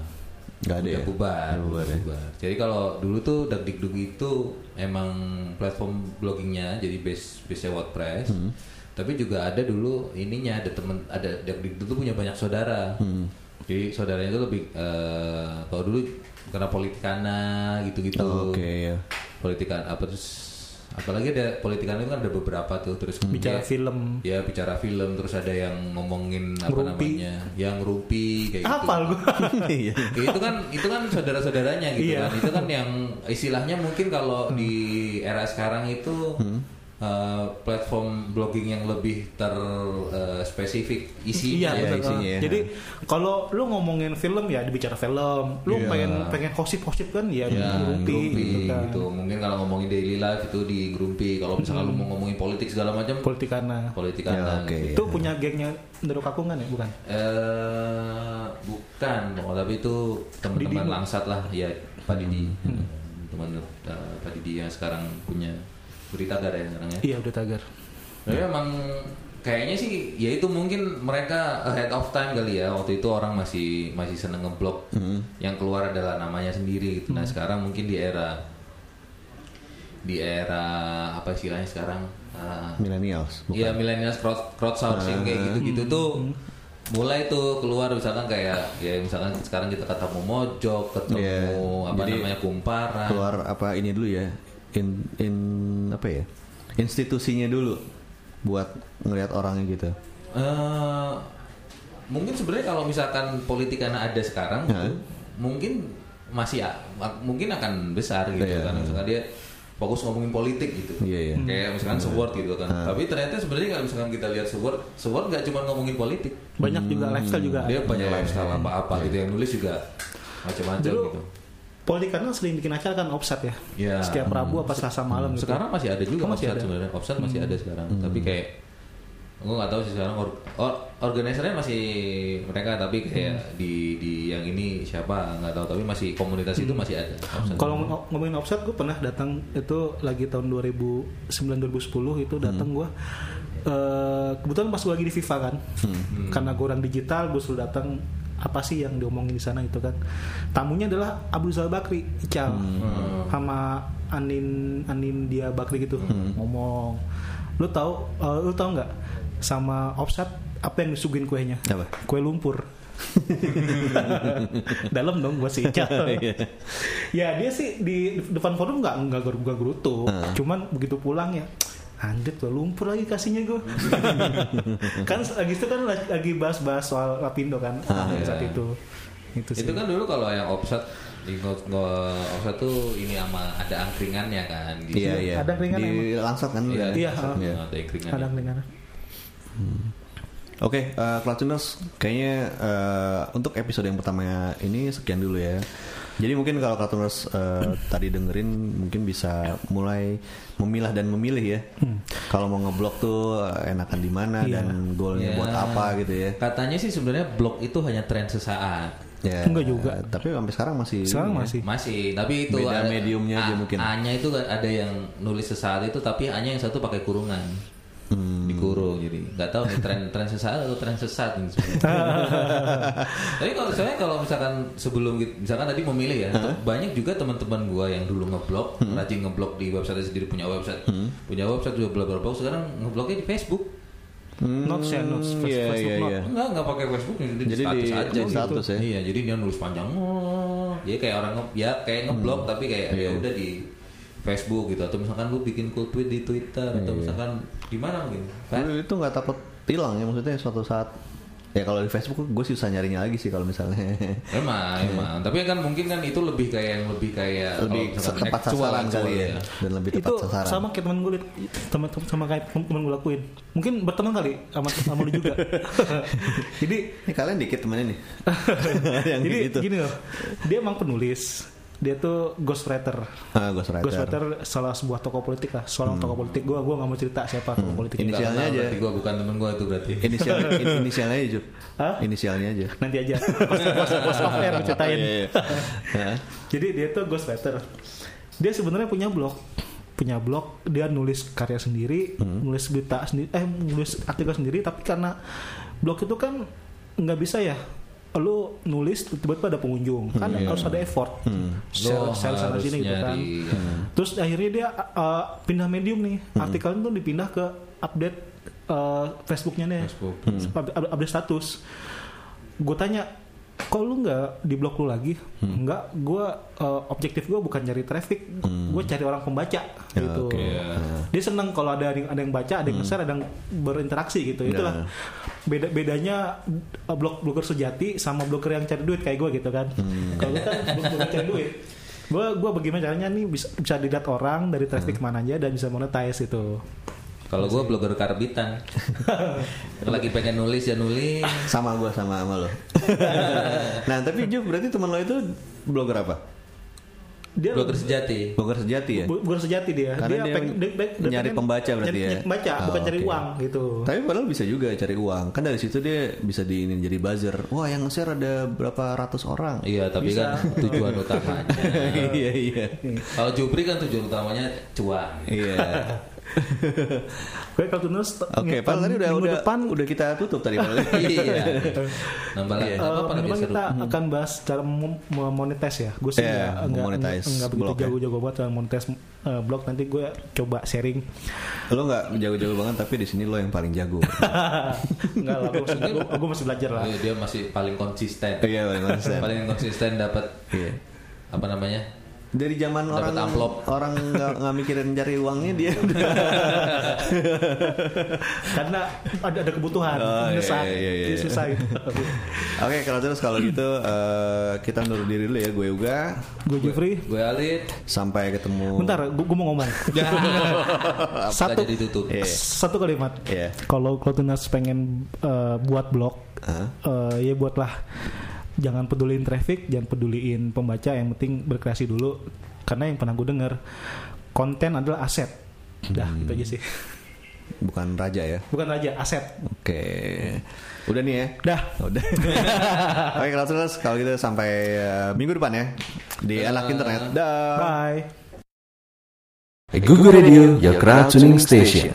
Nggak ada udah ya? bubar, Udah bubar ya? bubar. Jadi kalau dulu tuh Dakdikduk itu emang platform bloggingnya jadi base base WordPress. Hmm. Tapi juga ada dulu ininya ada temen ada Dakdikduk tuh punya banyak saudara. Hmm. Jadi saudaranya itu lebih eh, kalau dulu karena politikana gitu-gitu. Oh, Oke ya. Politikan apa terus apalagi ada politikana itu kan ada beberapa tuh terus Bicara dia- film. Ya bicara film terus ada yang ngomongin apa Ngerumpi. namanya, yang rumpi kayak gitu. Apal gue. Iya. Ya, itu kan itu kan saudara-saudaranya gitu Iya. kan. Itu kan yang istilahnya mungkin kalau di era sekarang itu eh, platform blogging yang lebih ter eh, spesifik isinya. Iya, ya, betul. isinya ya. Jadi kalau lu ngomongin film ya dibicara film, lu Iya. pengen pengen gosip-gosip kan ya, Ya, Grumpy, Grumpy gitu kan. gitu. Mungkin kalau ngomongin daily life itu di Grumpy. Kalau misalnya lu mau ngomongin politik segala macam, Politikana. politik Ya, kanan. oke. Itu punya gengnya Ndero Kakungan ya, bukan? Eh bukan, oh, tapi itu teman-teman langsat lah ya Pak Didi. Teman eh, Pak Didi yang sekarang punya berita ada ya sekarang ya. Iya, udah tagar. Tapi emang kayaknya sih ya itu mungkin mereka ahead of time kali ya. Waktu itu orang masih masih seneng ngeblok. Yang keluar adalah namanya sendiri gitu. Nah, sekarang mungkin di era di era apa istilahnya sekarang? Eh, Millennials. bukan? Iya millennials crowd crowdsourcing kayak gitu-gitu tuh mulai tuh keluar misalkan kayak ya misalkan sekarang kita ketemu mojok ketemu Iya, apa jadi namanya kumparan Keluar apa ini dulu ya? In in apa ya? Institusinya dulu buat ngelihat orangnya gitu. Eh, mungkin sebenarnya kalau misalkan politik karena ada sekarang gitu, Hah? mungkin masih mungkin akan besar gitu Iya. kan misalkan dia fokus ngomongin politik gitu Iya, iya. kayak misalkan Sword gitu kan Ah. tapi ternyata sebenarnya kalau misalkan kita lihat Sword Sword nggak cuma ngomongin politik Banyak juga lifestyle juga. dia banyak Iya, lifestyle apa-apa gitu yang nulis juga macam-macam gitu Politikana sering bikin acara kan offset ya. Ya. Setiap Rabu apa Selasa malam gitu. sekarang masih ada juga Oh, masih offset ada. sebenarnya. Offset masih ada sekarang. Tapi kayak gue nggak tahu sih sekarang or, or- organisernya masih mereka tapi kayak di di yang ini siapa nggak tahu. Tapi masih komunitas itu masih ada. Offset. Kalau ng- ngomongin offset, gue pernah datang itu lagi tahun 2009-2010 itu datang gue. eh kebetulan pas gue lagi di FIFA kan, karena gue orang digital, gue suruh datang apa sih yang diomongin di sana itu kan. Tamunya adalah Abu Zal Bakri, Ical, sama Anin Anin dia Bakri gitu ngomong. Lu tahu, eh, lu tahu nggak sama offset apa yang disuguhin kuenya? Apa? Kue lumpur. Dalam dong gue sih Ical. Iya. Ya dia sih di depan forum nggak nggak ger- nggak gerutu, Ah. cuman begitu pulang ya Anjir tuh lumpur lagi kasihnya gue Kan lagi itu kan lagi bahas-bahas soal Lapindo kan Ah, saat iya. itu Itu sih itu kan dulu kalau yang offset Di offset tuh ini sama ada angkringannya kan. Di Iya iya. Ada keringan di langsat kan. Iya, Iya, Iya. ada angkringan. kadang dengan Oke, eh Klatuners, kayaknya eh, untuk episode yang pertama ini sekian dulu ya. Jadi mungkin kalau Klatuners eh, tadi dengerin mungkin bisa mulai memilah dan memilih ya. Kalau mau ngeblok tuh eh, enakan di mana Iya. dan goalnya Ya. buat apa gitu ya. Katanya sih sebenarnya blog itu hanya tren sesaat. Ya, Enggak juga. Tapi sampai sekarang masih sekarang ya. masih Masih, tapi itu Beda ada- mediumnya aja A- mungkin. A-nya itu ada yang nulis sesaat itu tapi A-nya yang satu pakai kurungan. Hmm. Dikurung jadi nggak tahu nih tren tren sesaat atau tren sesat ini sebenarnya. Tapi kalau saya kalau misalkan sebelum gitu- misalkan tadi memilih ya, banyak juga teman-teman gua yang dulu ngeblog, Hmm. rajin ngeblog di website sendiri punya website, punya website juga bla bla bla. Sekarang ngeblognya di Facebook. Hmm, Not share notes, Iya Facebook iya not. iya. Enggak, enggak pakai Facebook jadi, Jadi status di- aja di gitu. status ya? Iya, jadi dia nulis panjang. Oh, jadi kayak orang nge ya kayak ngeblog tapi kayak ya udah di Facebook gitu atau misalkan lu bikin cool tweet di Twitter atau Iya. misalkan di mana mungkin. Kan? Lu itu nggak takut hilang ya maksudnya suatu saat ya kalau di Facebook gue susah nyarinya lagi sih kalau misalnya Emang, emang. Tapi kan mungkin kan itu lebih kayak yang lebih kayak Iya. lebih tepat sasaran kali ya dan lebih tepat itu sasaran. sama kayak temen gue temen sama kayak temen gue lakuin mungkin berteman kali sama sama lu juga jadi Ini kalian dikit temennya nih. yang jadi gitu. gini loh dia emang penulis dia tuh ghostwriter Ah, ghostwriter. ghostwriter salah sebuah tokoh politik lah seorang tokoh politik gue gue nggak mau cerita siapa tokoh politik Ini itu. Inisialnya aja. Berarti gua bukan temen gua itu berarti. Inisialnya, in- inisialnya aja, Jup. Hah? Inisialnya aja. nanti aja pas pas pas off air gue ceritain Oh, iya, iya. Jadi dia tuh ghostwriter dia sebenarnya punya blog punya blog dia nulis karya sendiri nulis berita sendiri eh nulis artikel sendiri tapi karena blog itu kan nggak bisa ya lu nulis tiba-tiba ada pengunjung? Kan harus ada effort. Lo share sana sini gitu kan. ya. terus akhirnya dia uh, pindah medium nih. Artikel itu dipindah ke update uh, Facebooknya nih. Facebook. Up- update status. Gue tanya kok lu nggak di blog lu lagi? Nggak gue uh, objektif gue bukan cari traffic. Gue cari orang pembaca gitu. oke. dia seneng kalau ada yang ada yang baca ada yang share ada yang berinteraksi gitu. Itulah. Beda bedanya uh, blog blogger sejati sama blogger yang cari duit kayak gue gitu kan. Kalau lu kan blogger cari duit. Gue gue bagaimana caranya nih bisa bisa dilihat orang dari traffic mana aja dan bisa monetize itu Kalau gua blogger karbitan. Lagi pengen nulis ya nulis. Sama gue sama sama lo. nah tapi Jup berarti teman lo itu blogger apa? dia Blogger sejati. Blogger sejati ya? Bukan sejati dia. Karena dia pengen- dia nyari pengen pembaca berarti nyari, ya? nyari pembaca, Ah, bukan cari oke. uang gitu. Tapi padahal bisa juga cari uang. Kan dari situ dia bisa di ini jadi buzzer. Wah, yang share ada berapa ratus orang. Iya, tapi Bisa. kan tujuan utamanya. iya, iya. Kalau Jupri kan tujuan utamanya cuan. Iya. Gue kalau Oke, Pak tadi udah udah depan udah kita tutup tadi Pak. iya. Nambah lagi eh, apa apa seru. kita akan bahas cara mem- memonetize ya. Gue sih Iya, nggak nggak memonetize nggak- nggak begitu ya. jago-jago banget dalam monetize eh, blog. Nanti gue coba sharing. Lo nggak jago-jago banget tapi di sini lo yang paling jago. Enggak lah, gue masih belajar lah. Iya, dia masih paling konsisten. Iya, paling konsisten. paling konsisten dapat Iya. apa namanya? Dari zaman Dapat orang amplop. orang nggak mikirin cari uangnya dia udah Karena ada ada kebutuhan, Oh, iya, mendesak, iya, iya, iya. Susah gitu. Oke, kalau terus kalau gitu eh, kita undur diri dulu ya gue juga gue Jeffrey. Gue Alit. sampai ketemu. Bentar, gue mau ngomong. Satu. Iya. satu kalimat. Iya. Kalau kalau Tunas pengen eh, buat blog, Hah? eh, ya buatlah. Jangan peduliin traffic, jangan peduliin pembaca. Yang penting berkreasi dulu. Karena yang pernah gue denger, konten adalah aset. Dah, Hmm. itu aja sih. Bukan raja ya. Bukan aja, aset. Oke. Udah nih ya. Dah. Udah. Oke, kalau terus kalau gitu sampai eh, minggu depan ya di anak internet. Dah. Bye. Google Radio, your crowd tuning station.